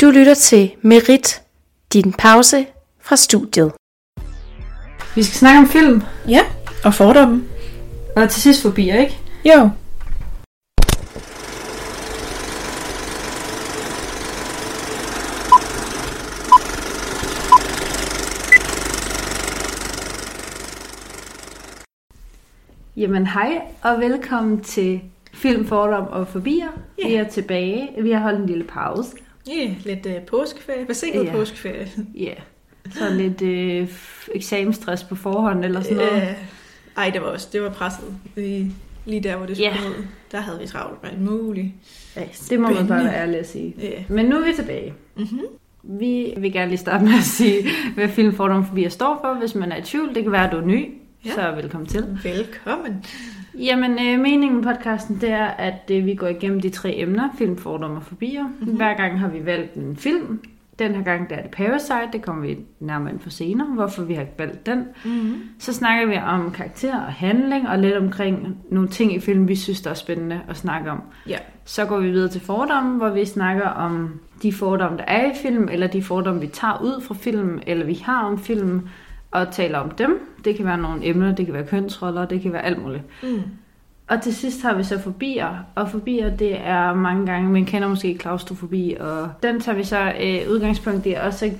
Du lytter til Merit, din pause fra studiet. Vi skal snakke om film, Ja, og fordomme. og til sidst forbi, ikke? Jo. Jamen hej, og velkommen til Film, Fordom og Forbier. Ja. Vi er tilbage. Vi har holdt en lille pause. Ja, lidt uh, påskeferie. Forsinket Ja. yeah. påskeferie. Ja. Yeah. Så lidt øh, eksamensstress på forhånd eller sådan noget. Øh, ej, det var også, det var presset. Lige, lige der, hvor det skulle yeah. ud. Der havde vi travlt med alt muligt. Ja, det må man bare spændende. være ærlig at sige. Ja. Men nu er vi tilbage. Mm-hmm. Vi vil gerne lige starte med at sige, hvad Film, Fordom og Forbier står for. Hvis man er i tvivl, det kan være, at du er ny. Ja. Så velkommen til. Velkommen. Jamen, øh, meningen med podcasten, det er, at øh, vi går igennem de tre emner, film, fordomme og fobier. Mhm. Mm-hmm. Hver gang har vi valgt en film. Den her gang, der er det Parasite, det kommer vi nærmere ind på senere, hvorfor vi har valgt den. Mm-hmm. Så snakker vi om karakter og handling, og lidt omkring nogle ting i filmen, vi synes, der er spændende at snakke om. Ja. Så går vi videre til fordomme, hvor vi snakker om de fordomme, der er i film, eller de fordomme, vi tager ud fra film, eller vi har om film, og taler om dem. Det kan være nogle emner, det kan være kønsroller, det kan være alt muligt. Mm. Og til sidst har vi så fobier, og fobier det er mange gange, man kender måske klaustrofobi, og den tager vi så øh, udgangspunkt i, og så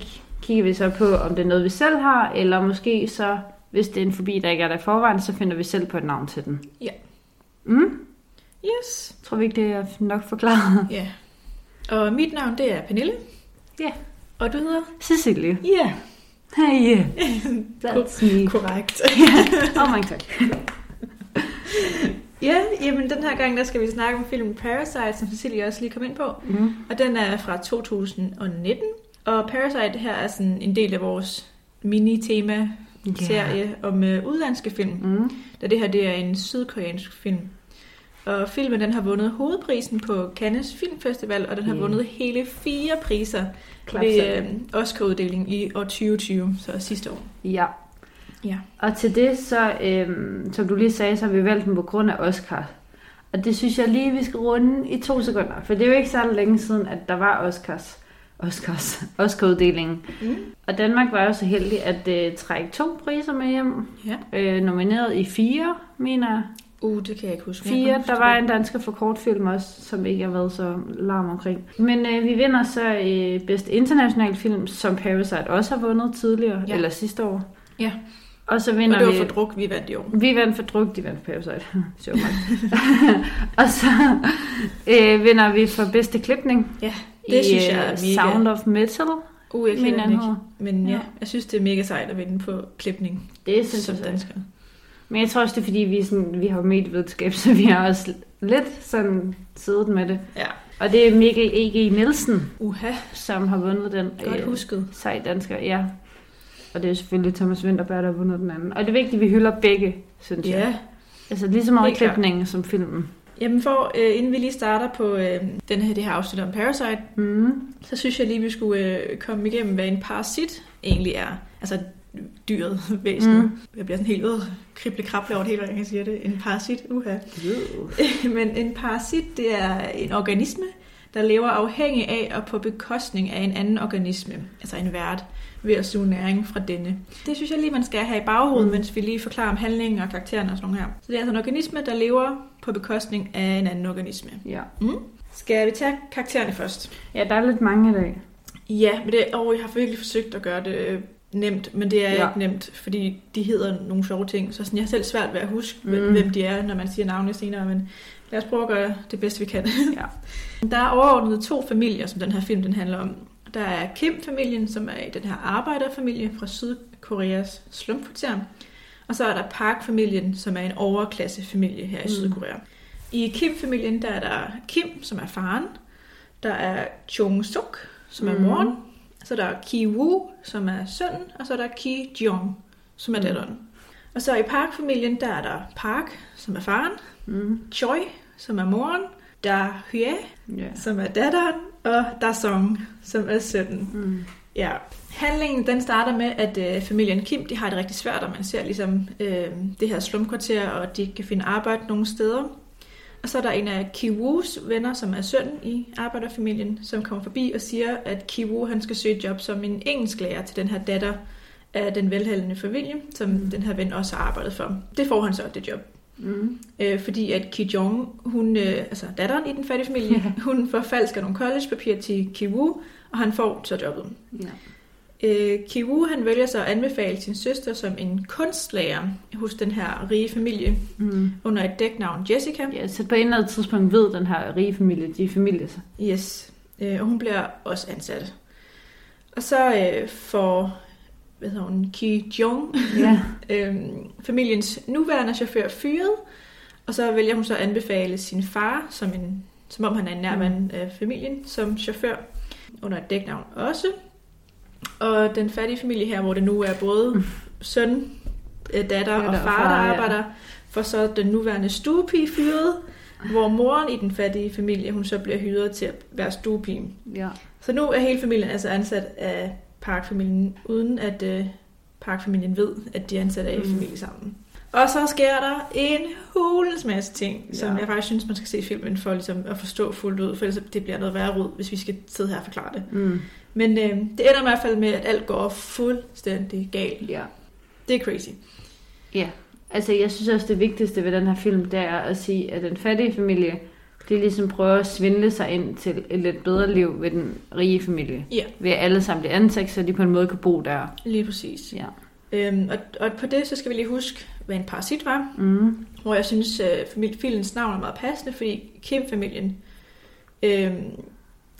kigger vi så på, om det er noget, vi selv har, eller måske så, hvis det er en fobi, der ikke er der i forvejen, så finder vi selv på et navn til den. Ja. Mm? Yes. Tror vi ikke, det er nok forklaret? Ja. Og mit navn, det er Pernille. Ja. Og du hedder? Cecilie. Ja. Hey. That's me. Korrekt. Oh my god. ja, jamen den her gang, der skal vi snakke om filmen Parasite, som Cecilie også lige kom ind på. Mm. Og den er fra 2019. Og Parasite her er sådan en del af vores mini-tema-serie yeah. om uh, udlandske film. Mm. Da det her det er en sydkoreansk film. Og filmen den har vundet hovedprisen på Cannes Filmfestival, og den har Ja. vundet hele fire priser Klap ved øh, Oscar-uddelingen i år 2020, så sidste år. Ja. Ja. Og til det, så, øhm, som du lige sagde, så har vi valgt den på grund af Oscar. Og det synes jeg lige, vi skal runde i to sekunder. For det er jo ikke så længe siden, at der var Oscars. Oscars. Oscar-uddelingen. Mm. Og Danmark var jo så heldig at øh, trække to priser med hjem. Ja. Øh, nomineret i fire, mener jeg. Uh, det kan jeg ikke huske. Fire. Der var en dansker for kortfilm også, som ikke har været så larm omkring. Men øh, vi vinder så øh, bedste international film, som Parasite også har vundet tidligere, Ja. eller sidste år. Ja. Og så Og vinder det var vi... for druk, vi vandt i år. Vi vandt for druk, de vandt for Parasite. Sjovt og så øh, vinder vi for bedste klipning. Ja, det i, synes jeg øh, er mega- Sound of Metal. Uh, jeg kender den ikke. Men ja, Ja. jeg synes, det er mega sejt at vinde på klipning Det synes som jeg så. dansker. Men jeg tror også, det er fordi, vi, er sådan, vi har medievidenskab, så vi har også lidt sådan siddet med det. Ja. Og det er Mikkel E.G. Nielsen, Uha, som har vundet den. godt husket. Sej dansker, ja. Og det er selvfølgelig Thomas Winterberg, der har vundet den anden. Og det er vigtigt, at vi hylder begge, synes jeg. Ja, Altså lige så meget klipningen som filmen. Jamen for, øh, inden vi lige starter på øh, den her, det her afsnit om Parasite, Mm. så synes jeg lige, vi skulle øh, komme igennem, hvad en parasit egentlig er. Altså dyret, væsenet. Mm. Jeg bliver sådan helt ud krible krable over det hele, hvordan jeg siger det. En parasit, uha. Men en parasit, det er en organisme, der lever afhængig af og på bekostning af en anden organisme, altså en vært, ved at suge næring fra denne. Det synes jeg lige, man skal have i baghovedet, mm. Mm. mens vi lige forklarer om handlingen og karaktererne og sådan noget her. Så det er altså en organisme, der lever på bekostning af en anden organisme. Ja. Mm. Skal vi tage karaktererne først? ja, der er lidt mange i dag. Ja, men det, og jeg har virkelig forsøgt at gøre det øh, nemt, men det er ja. Ikke nemt, fordi de hedder nogle sjove ting, så sådan, jeg har selv svært ved at huske, mm. Mm. hvem de er, når man siger navnene senere, men lad os prøve at gøre det bedste, vi kan. Ja. Der er overordnet to familier, som den her film den handler om. Der er Kim-familien, som er den her arbejderfamilie fra Sydkoreas slumkvarter. Og så er der Park-familien, som er en overklassefamilie her i Mm. Sydkorea. I Kim-familien, der er der Kim, som er faren. Der er Chung-suk, som er Mm. Så er der Ki-woo, som er sønnen. Og så er der Ki-jong, som er Mm. datteren. Og så i Park-familien, der er der Park, som er faren. Mm. Choi, som er moren. Der er Hye, Ja. som er datteren, og Dasong, som er sønnen. Mm. Ja. Handlingen den starter med, at øh, familien Kim de har det rigtig svært, og man ser ligesom øh, det her slumkvarter, og de ikke kan finde arbejde nogen steder. Og så er der en af Kiwus venner, som er søn i arbejderfamilien, som kommer forbi og siger, at Kiwu han skal søge job som en engelsklærer til den her datter af den velhældende familie, som mm. den her ven også har arbejdet for. Det får han så, det job. Mm. Øh, fordi at Ki Jong, hun, øh, altså datteren i den fattige familie, hun forfalsker nogle collegepapirer til Kiwu, og han får så jobbet. Ja. Øh, Kiwu han vælger så at anbefale sin søster som en kunstlærer hos den her rige familie Mm. under et dæknavn Jessica. ja, så på et eller andet tidspunkt ved den her rige familie, de er familie sig. Yes. Øh, og hun bliver også ansat. Og så øh, får hvad hedder hun, Ki Jong, Ja. øh, familiens nuværende chauffør fyret, og så vælger hun så at anbefale sin far, som, en, som om han er en nærmand af familien, som chauffør, under et dæknavn også. Og den fattige familie her, hvor det nu er både søn, øh, datter og Datter og far, der far, ja. arbejder, for så den nuværende stuepige fyret, hvor moren i den fattige familie, hun så bliver hyret til at være stuepige. ja. Så nu er hele familien altså ansat af Park-familien, uden at øh, Park-familien ved, at de er ansat af Mm. familie sammen. Og så sker der en hulens masse ting, som Ja. jeg faktisk synes, man skal se filmen for ligesom, at forstå fuldt ud, for ellers det bliver noget værre rod, hvis vi skal sidde her og forklare det. Mm. Men øh, det ender i hvert fald med, at alt går fuldstændig galt. ja. Det er crazy. Ja, altså jeg synes også, det vigtigste ved den her film, det er at sige, at den fattige familie, de ligesom prøver at svindle sig ind til et lidt bedre liv ved den rige familie. Ja. Ved at alle sammen bliver ansat, så de på en måde kan bo der. Lige præcis. Ja. Øhm, og, og på det, så skal vi lige huske, hvad en parasit var. Mm. hvor jeg synes, at familie, filmens navn er meget passende, fordi Kim-familien øh,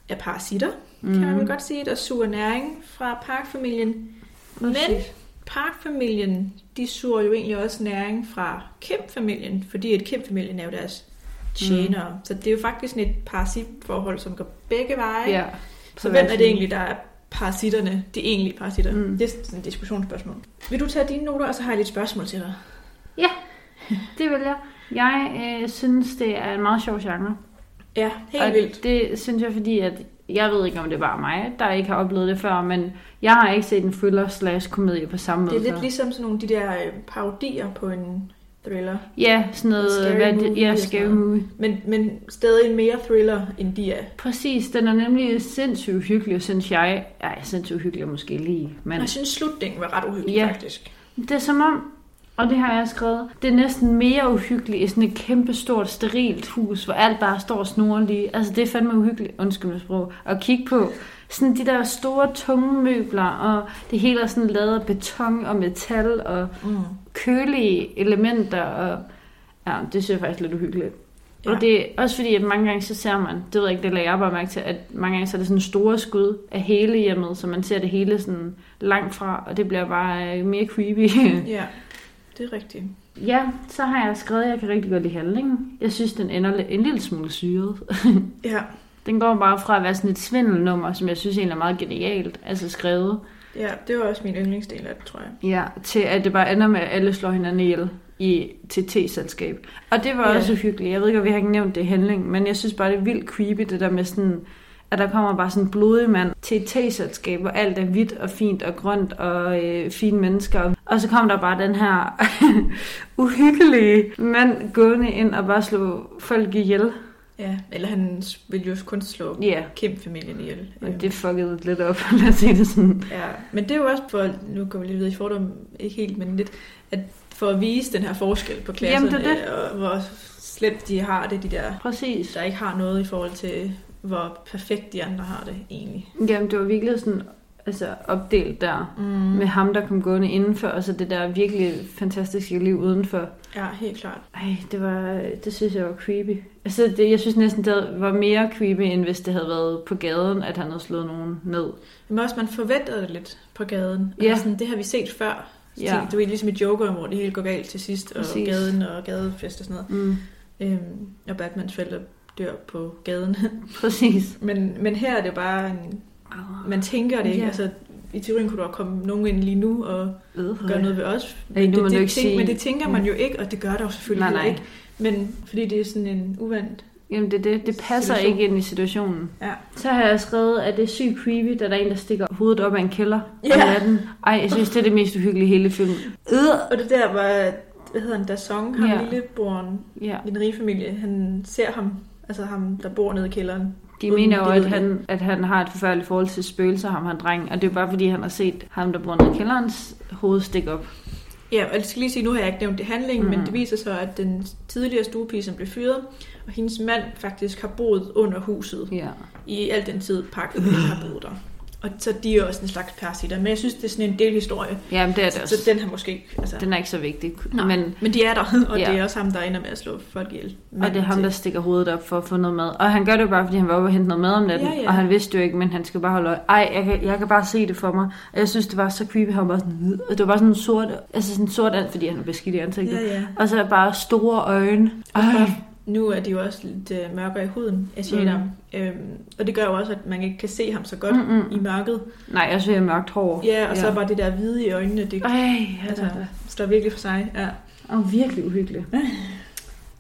er parasitter, mm. kan man vel godt sige, der suger næring fra Park-familien. Men Præcis. Park-familien, de suger jo egentlig også næring fra Kim-familien, fordi at Kim-familien er jo deres tjenere. Mm. Så det er jo faktisk sådan et parasitforhold, som går begge veje. Ja. Så hvem er det egentlig, der er parasitterne, de egentlige parasitter? Mm. Det er sådan et diskussionsspørgsmål. Vil du tage dine noter, og så har jeg lidt spørgsmål til dig? Det vil jeg. Jeg øh, synes, det er en meget sjov genre. Ja, helt og vildt. det synes jeg, fordi at jeg ved ikke, om det bare mig, der ikke har oplevet det før, men jeg har ikke set en thriller slash komedie på samme Det måde er lidt før. ligesom sådan nogle de der øh, parodier på en thriller. Ja, sådan noget, Scary hvad det, movie ja, scary movie. Men, men stadig mere thriller, end de er. Præcis, den er nemlig sindssygt hyggelig, synes jeg. Ej, sindssygt hyggelig måske lige, men Jeg synes, slutningen var ret uhyggelig, Ja. faktisk. det er som om, og det har jeg skrevet, det er næsten mere uhyggeligt i sådan et kæmpe stort sterilt hus, hvor alt bare står og snorer lige. Altså det er fandme uhyggeligt, undskyld mit sprog, at kigge på. Sådan de der store, tunge møbler, og det hele er sådan lavet af beton og metal, og Mm. kølige elementer, og ja, det synes jeg faktisk lidt uhyggeligt. Ja. Ja. Og det er også fordi, at mange gange så ser man, det ved jeg ikke, det lagde jeg bare mærke til, at mange gange så er det sådan store skud af hele hjemmet, så man ser det hele sådan langt fra, og det bliver bare øh, mere creepy. Ja, det er rigtigt. ja, så har jeg skrevet, at jeg kan rigtig godt lide handlingen. Jeg synes, den ender en lille smule syret. Ja, Den går bare fra at være sådan et svindelnummer, som jeg synes egentlig er meget genialt, altså skrevet, ja det var også min yndlingsdel af det, tror jeg. Ja, til at det bare ender med, at alle slår hinanden ihjel i, til te-selskab. Og det var Ja. også hyggeligt. Jeg ved ikke, om vi har ikke nævnt det i handling, men jeg synes bare, det er vildt creepy, det der med sådan, at der kommer bare sådan en blodig mand til et te-selskab, hvor alt er hvidt og fint og grønt og øh, fine mennesker. Og så kom der bare den her uhyggelige mand gående ind og bare slå folk ihjel. Ja, eller han ville jo kun slå Ja, Kim-familien ihjel. og Øhm, det fuckede lidt op, lad os sige det sådan. Ja, men det er jo også for, nu går vi lige videre i fordom, ikke helt, men lidt, at for at vise den her forskel på klasserne, Jamen, det er det. og hvor slemt de har det, de der, Præcis. der ikke har noget i forhold til, hvor perfekt de andre har det egentlig. Jamen, det var virkelig sådan altså, opdelt der. Mm. med ham, der kom gående indenfor, og så det der virkelig fantastiske liv udenfor. Ja, helt klart. Ej, det var, det synes jeg var creepy. Altså, det, jeg synes næsten, det var mere creepy, end hvis det havde været på gaden, at han havde slået nogen ned. Men også, man forventede det lidt på gaden. Ja. Altså, sådan, det har vi set før. Så Ja. ja. Du er ligesom i Joker, hvor det hele går galt til sidst, og Præcis. gaden og gadefest og sådan noget. Mm, Øhm, og Batmans forældre dør på gaden. præcis. men, men her er det bare, en, man tænker det ikke. Ja. Altså, i teorien kunne der komme nogen ind lige nu og Øh, gøre noget ved os. Ej, nu det, det, ikke tænk, sige- men det tænker man jo ikke, og det gør der jo selvfølgelig Nej, nej. ikke. Men fordi det er sådan en uvandt. Jamen, det, det, det passer Situation. ikke ind i situationen. Ja. Så har jeg skrevet, at det er sygt creepy, da der er en, der stikker hovedet op af en kælder Ja. om natten. Ej, jeg synes, det er det mest uhyggelige hele filmen. Øh, Og det der, hvor hvad hedder han, Dasong, ham Ja. lillebroren Ja. i den rige familie, han ser ham, altså ham, der bor nede i kælderen. De Uden mener jo, at han, at han har et forfærdeligt forhold til spøgelser, ham han dreng. Og det er bare fordi, han har set ham, der bor nede i kælderens hoved stikke op. Ja, og jeg skal lige sige, nu har jeg ikke nævnt det handling, mm. Men det viser sig, at den tidligere stuepige, som blev fyret, og hendes mand faktisk har boet under huset Ja. i al den tid, pakken har boet der. Og så de er også en slags parasitter, men jeg synes, det er sådan en del historie. Jamen, det er det Så, også. så den har måske ikke... Altså, Den er ikke så vigtig. Nej, Men, men de er der, og Ja. det er også ham, der ender med at slå folk ihjel. og det er ham, der stikker hovedet op for at få noget mad. Og han gør det bare, fordi han var oppe og hente noget mad om natten. Ja, ja. Og han vidste jo ikke, men han skal bare holde øje. Ej, jeg kan, jeg kan bare se det for mig. Og jeg synes, det var så creepy. Han var sådan, og det var sådan en sort, altså sådan en sort and, fordi han er beskidt i ansigtet. Ja, ja. Og så bare store øjne. Ej. Nu er de jo også lidt øh, mørkere i huden Shadam. Mm. Øhm, og det gør jo også, at man ikke kan se ham så godt Mm-mm. mm. i mørket. Nej, jeg synes, jeg er mørkt hår. Ja, og så bare det der hvide i øjnene, det Ej, altså, altså. står virkelig for sig. Ja. Og virkelig uhyggeligt.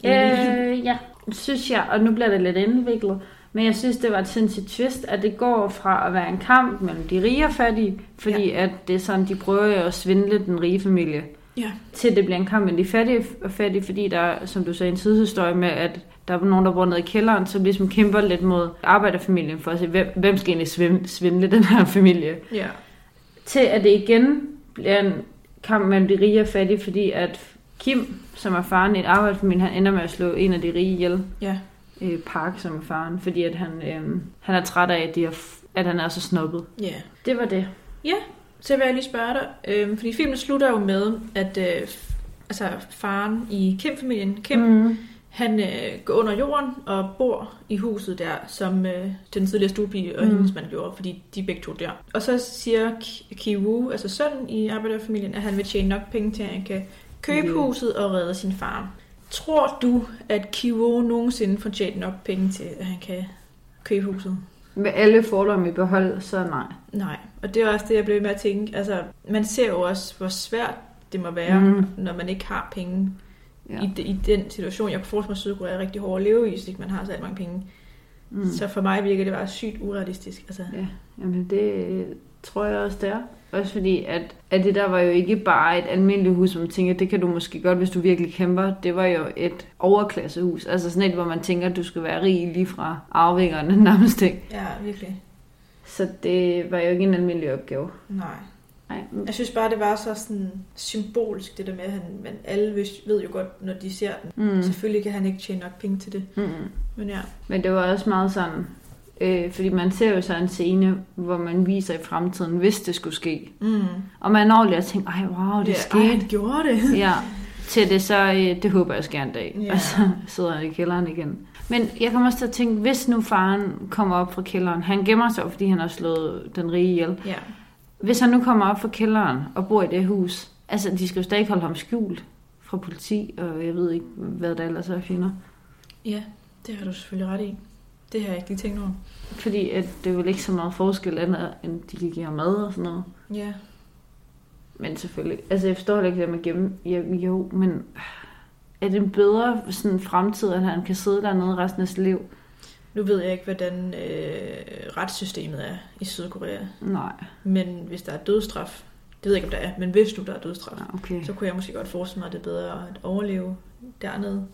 Øh, ja, synes jeg, og nu bliver det lidt indviklet, men jeg synes, det var et sindssygt twist, at det går fra at være en kamp mellem de rige og fattige, fordi ja. at det er sådan, de prøver at svindle den rige familie, Ja. til det bliver en kamp mellem de fattige og fattige, fordi der, er, som du sagde, en tidshistorie med, at der er nogen, der bor nede i kælderen, som ligesom kæmper lidt mod arbejderfamilien for at se, hvem, hvem skal egentlig svim- svindle den her familie. ja. Til at det igen bliver en kamp mellem de rige og fattige, fordi at Kim, som er faren i et arbejderfamilie, han ender med at slå en af de rige ihjel. Ja. øh, Park, som er faren, fordi at han, øh, han er træt af, at, de er, at han er så snobbet. Ja. Det var det. Så vil jeg lige spørge dig, øh, fordi filmen slutter jo med, at øh, altså faren i Kim-familien, Kim, mm. Mm. han øh, går under jorden og bor i huset der, som øh, den tidligere stuepige og Mm. mm. hendes mand gjorde, fordi de begge to der. Og så siger Ki- Ki Woo, altså sønnen i arbejderfamilien, at han vil tjene nok penge til, at han kan købe Ja. huset og redde sin far. Tror du, at Ki Woo nogensinde får tjent nok penge til, at han kan købe huset? Med alle fordomme i behold, så nej. Nej, og det er også det, jeg blev med at tænke. Altså, man ser jo også, hvor svært det må være, mm. når man ikke har penge Ja. i, de- i den situation. Jeg kunne forestille mig, at Sydkorea er rigtig hård at leve i, hvis ikke man har så mange penge. Mm. Så for mig virker det bare sygt urealistisk. Altså, Ja, jamen det tror jeg også, det er. Også fordi, at, at det der var jo ikke bare et almindeligt hus, som man tænker, det kan du måske godt, hvis du virkelig kæmper. Det var jo et overklassehus. Altså sådan et, hvor man tænker, at du skal være rig lige fra arvingerne nærmest ikke. ja, virkelig. Så det var jo ikke en almindelig opgave. Nej. Nej. Jeg synes bare, det var så sådan symbolsk, det der med, at han, men alle ved- jo godt, når de ser den. Mm. Selvfølgelig kan han ikke tjene nok penge til det. Mm. Men ja, Men det var også meget sådan, øh, fordi man ser jo så en scene, hvor man viser i fremtiden, hvis det skulle ske. mm. Og man når lige at tænke, ej wow, det ja, skete. Ej, han gjorde det. Ja, til det så, øh, det håber jeg også gerne en dag. Ja. Og så sidder han i kælderen igen. Men jeg kommer også til at tænke, hvis nu faren kommer op fra kælderen, han gemmer sig, fordi han har slået den rige ihjel. Ja. Hvis han nu kommer op fra kælderen og bor i det hus, altså de skal jo stadig holde ham skjult fra politi, og jeg ved ikke, hvad der ellers er finder. ja, det har du selvfølgelig ret i. Det har jeg ikke lige tænkt over. Fordi at det er vel ikke så meget forskel, andet, end de kan give ham mad og sådan noget. Ja. Men selvfølgelig, altså jeg forstår ikke det med gemme. Ja, jo, men er det en bedre sådan fremtid, at han kan sidde dernede resten af sit liv? Nu ved jeg ikke, hvordan øh, retssystemet er i Sydkorea. Nej, Men hvis der er dødstraf, det ved jeg ikke, om der er, men hvis nu der er dødstraf, ja, okay. så kunne jeg måske godt forestille mig, at det er bedre at overleve dernede.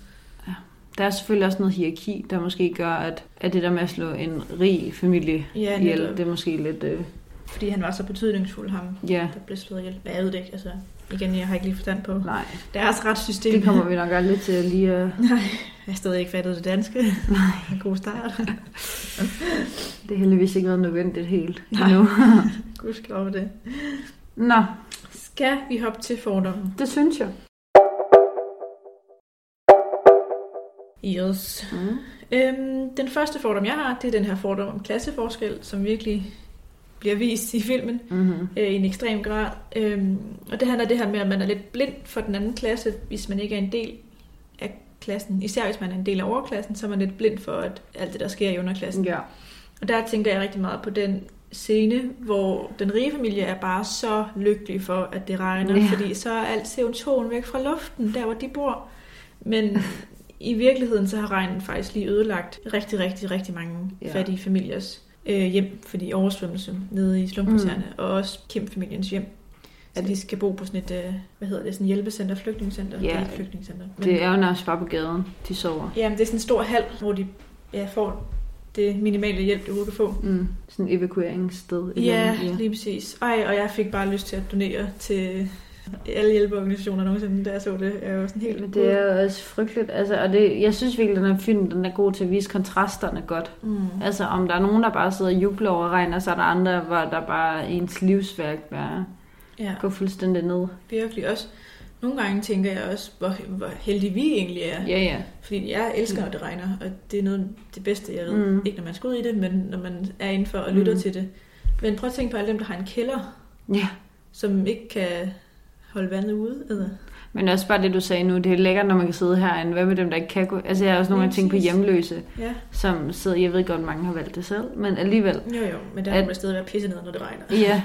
Der er selvfølgelig også noget hierarki, der måske gør, at, at det der med at slå en rig familie Ja, ihjel, det er måske lidt... Øh, Fordi han var så betydningsfuld, ham, ja, der blev slået ihjel. Jeg ved det ikke, altså igen, jeg har ikke lige forstand på nej. deres retssystem. Det kommer vi nok aldrig til at lige at... Nej, jeg har stadig ikke fattet det danske. Nej. God start. Det har heldigvis ikke været nødvendigt helt Nej. endnu. Gud skal over det. Nå, Skal vi hoppe til fordommen? det synes jeg. Yes. Mm. Øhm, den første fordom, jeg har, det er den her fordom om klasseforskel, som virkelig bliver vist i filmen Mm-hmm. øh, i en ekstrem grad. Øhm, og det handler det her med, at man er lidt blind for den anden klasse, hvis man ikke er en del af klassen. Især hvis man er en del af overklassen, så er man lidt blind for at alt det, der sker i underklassen. Ja. Og der tænker jeg rigtig meget på den scene, hvor den rige familie er bare så lykkelig for, at det regner, Ja. fordi så er alt CO2 væk fra luften, der hvor de bor. Men i virkeligheden så har regnen faktisk lige ødelagt rigtig, rigtig, rigtig mange Ja. ja. fattige familiers øh, hjem, fordi oversvømmelse nede i slumpkvartererne, mm. og også Kim-familiens hjem. at de skal bo på sådan et, øh, hvad hedder det, sådan et hjælpecenter, flygtningecenter? Ja. Det er ikke flygtningecenter. Men, Det er jo nærmest bare på gaden, de sover. Jamen, det er sådan en stor hal, hvor de ja, får det minimale hjælp, du kan få. Mm. Sådan et evakueringssted. Ja, andet, lige præcis. Ej, og jeg fik bare lyst til at donere til alle hjælpeorganisationer nogensinde, da jeg så det. Jeg var sådan helt... Men det er jo også frygteligt. Altså, og det, jeg synes virkelig, at den her film den er god til at vise kontrasterne godt. Mm. Altså, om der er nogen, der bare sidder og jubler over regn, og så er der andre, hvor der bare ens livsværk bare Ja, går fuldstændig ned. virkelig også. Nogle gange tænker jeg også, hvor, hvor heldige vi egentlig er. Ja, ja. Fordi jeg elsker, når det regner, og det er noget det bedste, jeg ved. Mm. Ikke når man skal ud i det, men når man er indenfor og lytter mm. til det. Men prøv at tænke på alle dem, der har en kælder, Ja. som ikke kan holde vandet ude. Altså. Men også bare det, du sagde nu, det er lækkert, når man kan sidde herinde. Hvad med dem, der ikke kan gå? Altså, jeg har også nogle gange tænkt på hjemløse, Ja, som sidder, jeg ved godt, mange har valgt det selv, men alligevel. jo jo, men der må man stadig være pisse ned, når det regner. Ja,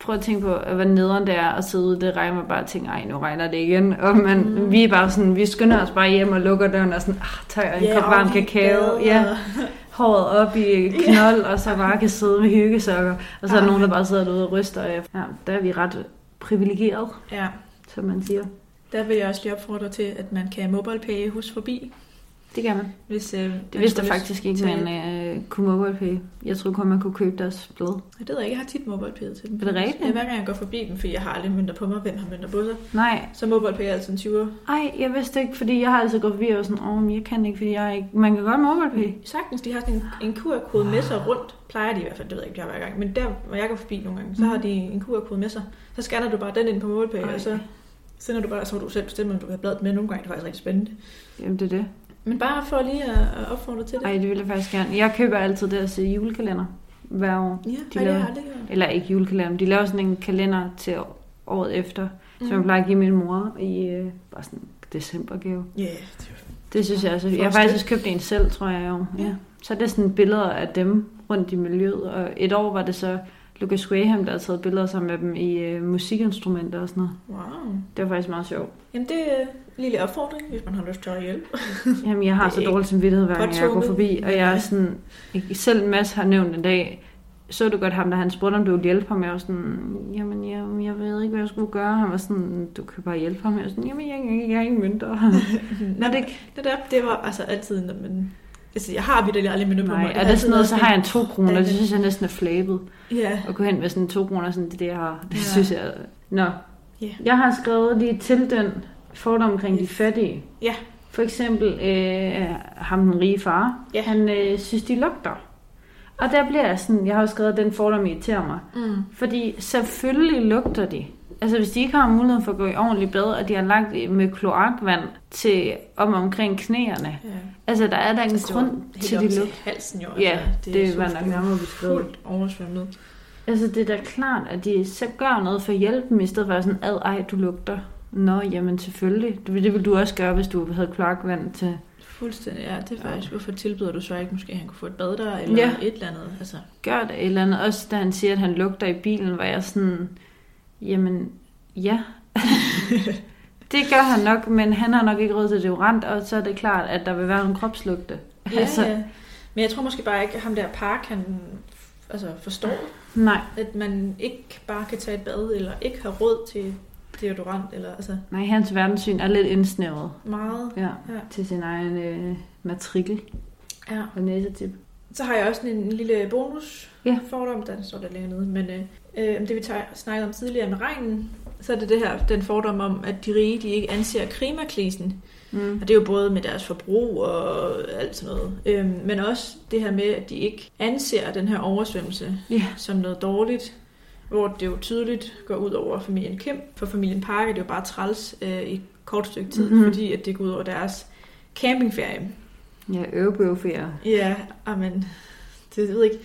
prøv at tænke på, at hvad nederen det er at sidde ude, det regner, man bare tænker, ej, nu regner det igen. Og man, mm. Vi er bare sådan, vi skynder os bare hjem og lukker døren og sådan, ah, tager en kop varm og kakao. Ja, håret op i knold, og så bare kan sidde med hyggesokker. Og så er der nogen, der bare sidder derude og ryster. Ja, der er vi ret privilegeret, ja, som man siger. der vil jeg også lige opfordre til, at man kan MobilePay hus forbi. Det kan man. Hvis, øh, Det vidste jeg faktisk ikke, man øh, kunne MobilePay. Jeg troede kun, man kunne købe deres blod. Jeg ved ikke, jeg har tit MobilePay til dem. Er det rigtigt? Ja, hver gang jeg går forbi dem, fordi jeg har aldrig mønter på mig, hvem har mønter på sig. Nej, Så MobilePay er altid en 20'er. ej, jeg vidste ikke, fordi jeg har altid gået forbi og sådan, åh, men jeg kan ikke, fordi jeg er ikke... Man kan godt MobilePay. Sagtens, de har sådan en, en QR-kode med sig rundt. Plejer de i hvert fald, det ved jeg ikke, har hver gang. Men der, hvor jeg går forbi nogle gange, så Mhm. har de en QR-kode med sig. Så scanner du bare den ind på MobilePay, og så sender du bare, så du selv bestemme, om du kan have bladet med. Nogle gange er det faktisk rigtig spændende. Jamen, det er det. Men bare for lige at, at opfordre til det. Ej, det vil jeg faktisk gerne. Jeg køber altid deres julekalender hver år. Ja, de ej, det har laver- gjort. Eller ikke julekalender, men de laver sådan en kalender til året efter, mm. som jeg Mm. plejer at give min mor i øh, bare sådan decembergave. Ja, det Det synes jeg. For Jeg har faktisk også købt en selv, tror jeg jo. Ja. Ja. Så er det sådan billeder af dem rundt i miljøet. Og et år var det så Lucas Graham, der havde taget billeder sammen med dem i øh, musikinstrumenter og sådan noget. wow. Det var faktisk meget sjovt. Jamen, det er en lille opfordring, hvis man har lyst til at hjælpe. Jamen, jeg har er så dårlig samvittighed, hver gang jeg går forbi. Og jeg er sådan... Selv Mads har nævnt en dag, så du godt ham, da han spurgte, om du ville hjælpe ham. Jeg var sådan, jamen, jeg, jeg ved ikke, hvad jeg skulle gøre. Han var sådan, du kan bare hjælpe ham. Jeg var sådan, jamen, jeg, jeg, jeg har ingen mønter. Nå, det, Det der, det var altså altid, når man... Altså, jeg har vidderligt aldrig mønter på mig. nej, er det sådan noget, så har jeg en to kroner. Ja, Det synes jeg næsten er flabet. Ja, At gå hen med sådan en to kroner, sådan det, det jeg har. Det Ja. synes jeg... Nå. Ja. Jeg har skrevet lige til den fordom omkring de fattige. Ja. For eksempel øh, ham den rige far. Ja. Han øh, synes, de lugter. Og der bliver jeg sådan, jeg har jo skrevet, at den fordom irriterer mig. mm. Fordi selvfølgelig lugter de. Altså hvis de ikke har mulighed for at gå i ordentligt bad, og de har lagt med kloakvand til om omkring knæerne. ja. Altså der er der en Altså, det grund til, op de til lugter. halsen jo. Ja, altså, det, det var nok nærmere beskrevet. fuldt oversvømmet. Altså det er da klart, at de så gør noget for at hjælpe dem, i stedet for sådan, ad, ej, du lugter. Nå, jamen selvfølgelig. Det, det vil du også gøre, hvis du havde kloakvand til. Fuldstændig, ja. Det er faktisk, hvorfor tilbyder du så ikke, måske han kunne få et bad der, eller Ja. et eller andet. Altså, Gør det et eller andet. Også da han siger, at han lugter i bilen, var jeg sådan, jamen, ja. det gør han nok, men han har nok ikke råd til deodorant, og så er det klart, at der vil være nogle kropslugte. ja, altså. ja. Men jeg tror måske bare ikke, at ham der park, han altså, forstår, Nej, at man ikke bare kan tage et bad, eller ikke har råd til deodorant, eller altså nej, hans verdenssyn er lidt indsnævret meget. ja, Ja. til sin egen øh, matrikel Ja. og næsetip. Så har jeg også sådan en lille bonus Ja. fordom, der står der længere nede, men øh, øh, det vi snakkede om tidligere med regnen, så er det det her, den fordom om, at de rige, de ikke anser klimakrisen. Mm. Og det er jo både med deres forbrug og alt sådan noget. Øhm, men også det her med, at de ikke anser den her oversvømmelse Ja. som noget dårligt, hvor det jo tydeligt går ud over familien Kim. For familien Park er det jo bare træls øh, i et kort stykke tid, Mhm. mm-hmm. fordi at det går ud over deres campingferie. Ja, øvebøvferie. Ja, men det ved jeg ikke.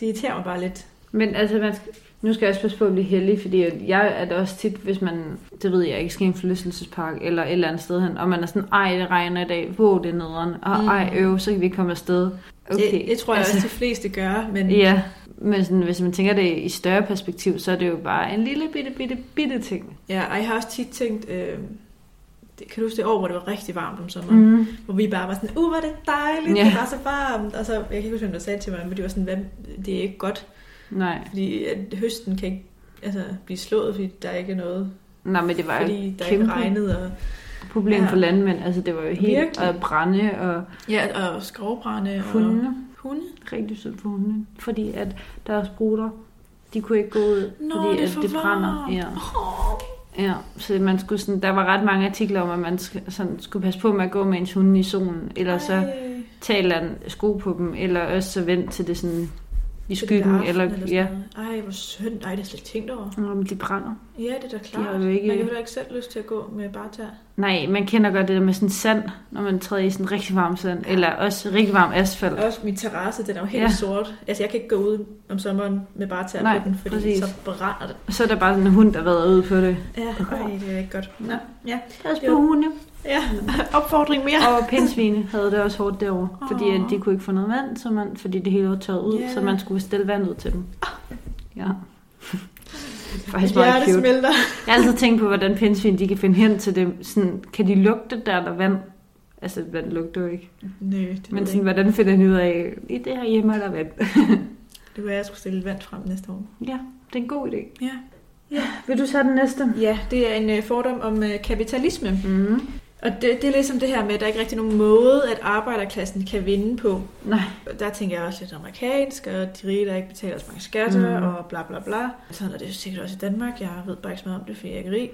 Det irriterer mig bare lidt. Men altså, man skal, nu skal jeg også passe på at blive heldig, fordi jeg er da også tit, hvis man, det ved jeg ikke, skal i en forlystelsespark eller et eller andet sted hen, og man er sådan, ej, det regner i dag, wow, det er nederen, og Mm. ej, øv, så kan vi ikke komme afsted. Okay. Det, det tror jeg også, de fleste gør, men Ja, men sådan, hvis man tænker det i større perspektiv, så er det jo bare en lille bitte, bitte, bitte ting. ja, og jeg har også tit tænkt, øh, det, kan du huske det år, hvor det var rigtig varmt om sommeren? Mm. Hvor vi bare var sådan, uh, hvor er det dejligt, Ja. det var så varmt. Og så, jeg kan ikke huske, hvem der sagde til mig, men det var sådan, hvad, det er ikke godt, Nej, fordi at høsten kan ikke altså, blive slået, fordi der ikke er noget, Nej, men det var fordi der kæmpe ikke regnede. Og, problem Ja. for landmænd. Altså, det var jo helt Virkelig. at brænde og ja, og skovbrænde og hunde. hunde. Rigtig synd for hundene. Fordi at deres bruder, de kunne ikke gå ud, Nå, fordi det at det brænder. Ja. Oh. Ja, så man skulle sådan, der var ret mange artikler om, at man sådan, skulle passe på med at gå med ens hunde i solen, eller så tage en sko på dem, eller også så vent til det sådan i skyggen, eller, eller ja, noget. Ej, hvor synd. Ej, det er slet ikke tænkt over. om de brænder. Ja, det er da klart. har jo ikke- Man kan heller ikke selv lyst til at gå med bare tær. Nej, man kender godt det der med sådan sand, når man træder i sådan rigtig varm sand, Ja. eller også rigtig varm asfalt. Også min terrasse, den er jo helt Ja. sort. Altså, jeg kan ikke gå ud om sommeren med bare tær Nej, på den, fordi præcis. så brænder det. Så er der bare sådan en hund, der været ude på det. Ja, ej, det er ikke godt. Nå, ja. Pas på hunde. Ja. Opfordring mere. Og pindsvine havde det også hårdt derovre, fordi at de kunne ikke få noget vand, så man, fordi det hele var tørret ud, Ja. så man skulle stille vand ud til dem. Ja. Faktisk meget hjerte cute. smelter. Jeg har altid tænkt på, hvordan pindsvin de kan finde hen til dem. Sådan, kan de lugte der, der er vand? Altså, vand lugter jo ikke. Nø, det Men sådan, jeg hvordan finder de ud af, i det her hjemme er der vand? ikke. Det at jeg skulle stille vand frem næste år. ja, det er en god idé. Ja. Vil du så den næste? Ja, det er en øh, fordom om øh, kapitalisme. Mm. Og det, det er ligesom det her med, at der ikke rigtig er nogen måde, at arbejderklassen kan vinde på. Nej. Der tænker jeg også lidt amerikansk, og de rige, der ikke betaler så mange skatter, Mm. og bla bla bla. Sådan er det sikkert også i Danmark. Jeg ved bare ikke så meget om det, fordi jeg er ikke rig.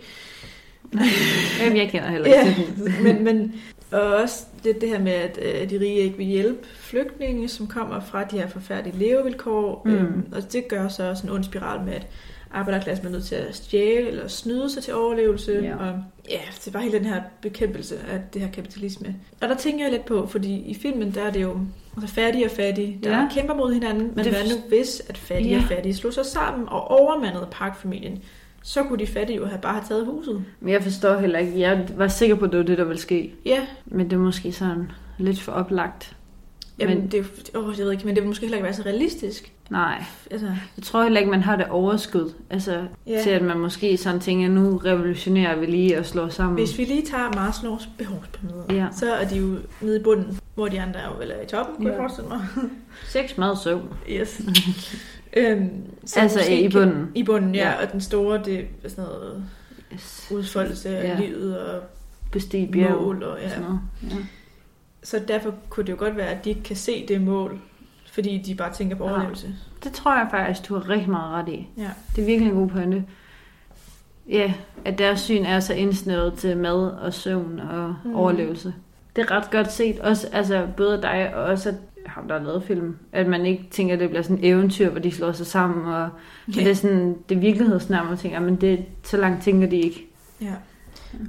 Jamen, jeg kender heller ikke Ja, men, men og også det, det her med, at øh, de rige ikke vil hjælpe flygtninge, som kommer fra de her forfærdelige levevilkår. Mm. Øhm, og det gør så også en ond spiral med, at arbejderklassen er nødt til at stjæle eller snyde sig til overlevelse. Ja. Og ja, det er bare hele den her bekæmpelse af det her kapitalisme. Og der tænker jeg lidt på, fordi i filmen, der er det jo altså fattige og fattige, der Ja. kæmper mod hinanden. Men Det- hvad nu hvis, at fattige Ja. og fattige slog sig sammen og overmandede parkfamilien? Så kunne de fattige jo have bare have taget huset. Men jeg forstår heller ikke. Jeg var sikker på, at det var det, der ville ske. Ja, Men det er måske sådan lidt for oplagt. Jamen, Men- det, åh, jeg ved ikke, men det vil måske heller ikke være så realistisk. Nej, Altså, jeg tror heller ikke, man har det overskud. Altså, ja. til at man måske sådan tænker, nu revolutionerer vi lige og slår sammen. Hvis vi lige tager Maslows behovspyramide, Ja. så er de jo nede i bunden, hvor de andre er jo vel er i toppen, kunne Ja. jeg forestille mig. Sex, mad, søvn. Yes. øhm, så Altså i kan- bunden. I bunden, ja. Ja. Og den store, det er sådan noget Yes. udfoldelse af Ja. livet og Bestige bjerg. mål. Og, ja. Sådan noget. Ja. Så derfor kunne det jo godt være, at de ikke kan se det mål, fordi de bare tænker på Ja. overlevelse. Det tror jeg faktisk, du har rigtig meget ret i. Ja. Det er virkelig en god pointe. Ja, at deres syn er så indsnævret til mad og søvn og mm. Mm. overlevelse. Det er ret godt set. Også, altså, både dig og også at ham, der har lavet film. At man ikke tænker, at det bliver sådan et eventyr, hvor de slår sig sammen. Og, ja. Ja. det er sådan det er virkelighedsnærmere, og tænker, men det, så langt tænker de ikke. ja.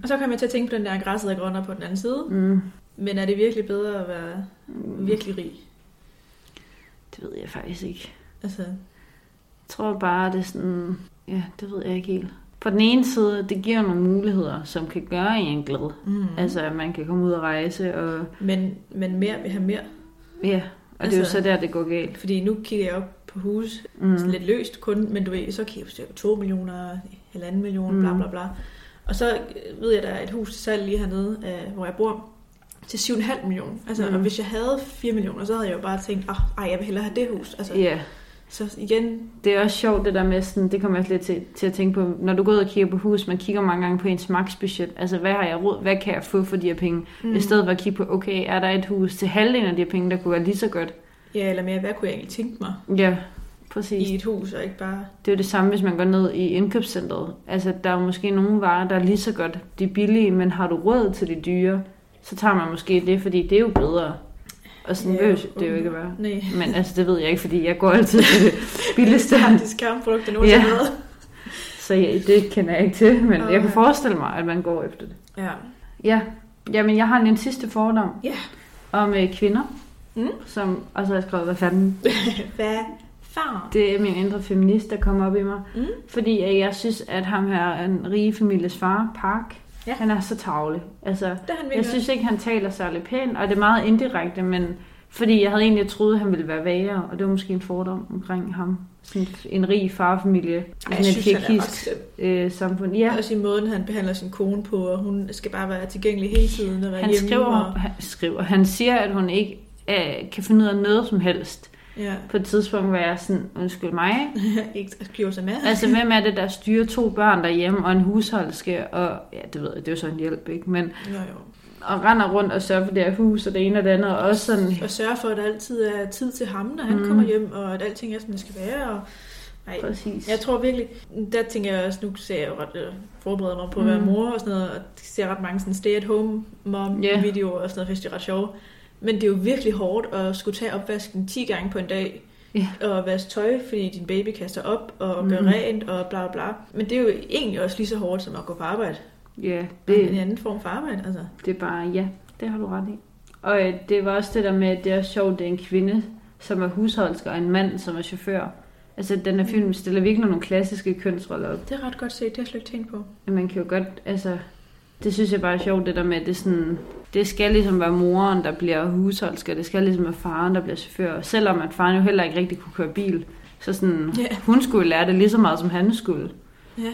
Og så kom jeg til at tænke på den der græsset er grønnere på den anden side. Mm. Men er det virkelig bedre at være virkelig rig? Det ved jeg faktisk ikke. Altså, Jeg tror bare, det er sådan... Ja, det ved jeg ikke helt. På den ene side, det giver nogle muligheder, som kan gøre en glad. mm. Altså, at man kan komme ud og rejse, og men, men mere vil have mere. ja, og det er jo Altså- så der, det går galt. Fordi nu kigger jeg op på hus, Mm. sådan lidt løst kun, men du ved, så kigger jeg på 2 millioner, halvanden million, Mm. bla bla bla. Og så ved jeg, der er et hus til salg lige hernede, hvor jeg bor, til 7,5 millioner. Altså, Mm. og hvis jeg havde 4 millioner, så havde jeg jo bare tænkt, ah, ej, jeg vil hellere have det hus. Altså, Ja, Så igen, det er også sjovt det der med, sådan, det kommer jeg lidt til, til at tænke på, når du går ud og kigger på hus, man kigger mange gange på ens maksbudget. Altså, hvad har jeg råd, hvad kan jeg få for de her penge? Mm. I stedet for at kigge på, okay, er der et hus til halvdelen af de her penge, der kunne være lige så godt? Ja, eller mere, hvad kunne jeg egentlig tænke mig Ja, præcis. i et hus, og ikke bare... Det er jo det samme, hvis man går ned i indkøbscentret. Altså, der er jo måske nogle varer, der er lige så godt. De er billige, men har du råd til de dyre, så tager man måske det, fordi det er jo bedre. Og sådan Ja, det jo ikke at være. Nej. Men altså, det ved jeg ikke, fordi jeg går altid til det billigste. Det er discountprodukter nogensinde Ja. Så ja, det kender jeg ikke til, men jeg kan Okay. forestille mig, at man går efter det. Ja. Ja, jamen jeg har en sidste fordom Ja. om øh, kvinder, Mm. som også har skrevet, hvad fanden, Hvad far? det er min indre feminist, der kommer op i mig. Mm. Fordi øh, jeg synes, at ham her, en rige families far, Park, Ja. han er så tavlig. Altså, Det han jeg synes ikke, han taler særlig pænt, og det er meget indirekte, men fordi jeg havde egentlig troet, at han ville være værre, og det var måske en fordom omkring ham. Sådan en rig farfamilie i sådan et er hierarkisk øh, samfund. Ja, Ja. Også i måden, han behandler sin kone på, og hun skal bare være tilgængelig hele tiden og være han hjemme. skriver, og... han skriver, han siger, at hun ikke øh, kan finde ud af noget som helst. Ja. På et tidspunkt var jeg sådan, undskyld mig, ikke gjorde sig med. Altså, hvem er det, der styrer to børn derhjemme og en husholdske? Og ja, det ved jeg, det er jo så en hjælp, ikke? Men Jo, jo. og render rundt og sørger for det her hus og det ene og det andet. Og også sådan, Og sørge for, at der altid er tid til ham, når han Mm. mm. kommer hjem, og at alting er, som det skal være. Og... Ej, præcis. jeg tror virkelig, der tænker jeg også, nu ser jeg jo ret øh, forbereder mig på at være Mm. mor og sådan noget, og ser ret mange sådan stay-at-home mom Ja. videoer og sådan noget, hvis det er ret sjovt. Men det er jo virkelig hårdt at skulle tage opvasken 10 gange på en dag, Ja. og vaske tøj, fordi din baby kaster op, og Mhm. gør rent, og bla bla. Men det er jo egentlig også lige så hårdt, som at gå på arbejde. Ja, Det er en anden form for arbejde, altså. det er bare, ja, det har du ret i. Og øh, det var også det der med, at det er sjovt, det er en kvinde, som er husholdsker, og en mand, som er chauffør. Altså, den her film stiller virkelig nogle klassiske kønsroller op. Det er ret godt set, det har jeg slet ikke tænkt på. Men Man kan jo godt, altså, det synes jeg bare er sjovt, det der med, at det, sådan, det skal ligesom være moren, der bliver husholdsker, det skal ligesom være faren, der bliver chauffør. Selvom at faren jo heller ikke rigtig kunne køre bil, så sådan, Ja. hun skulle lære det lige så meget, som han skulle. Ja,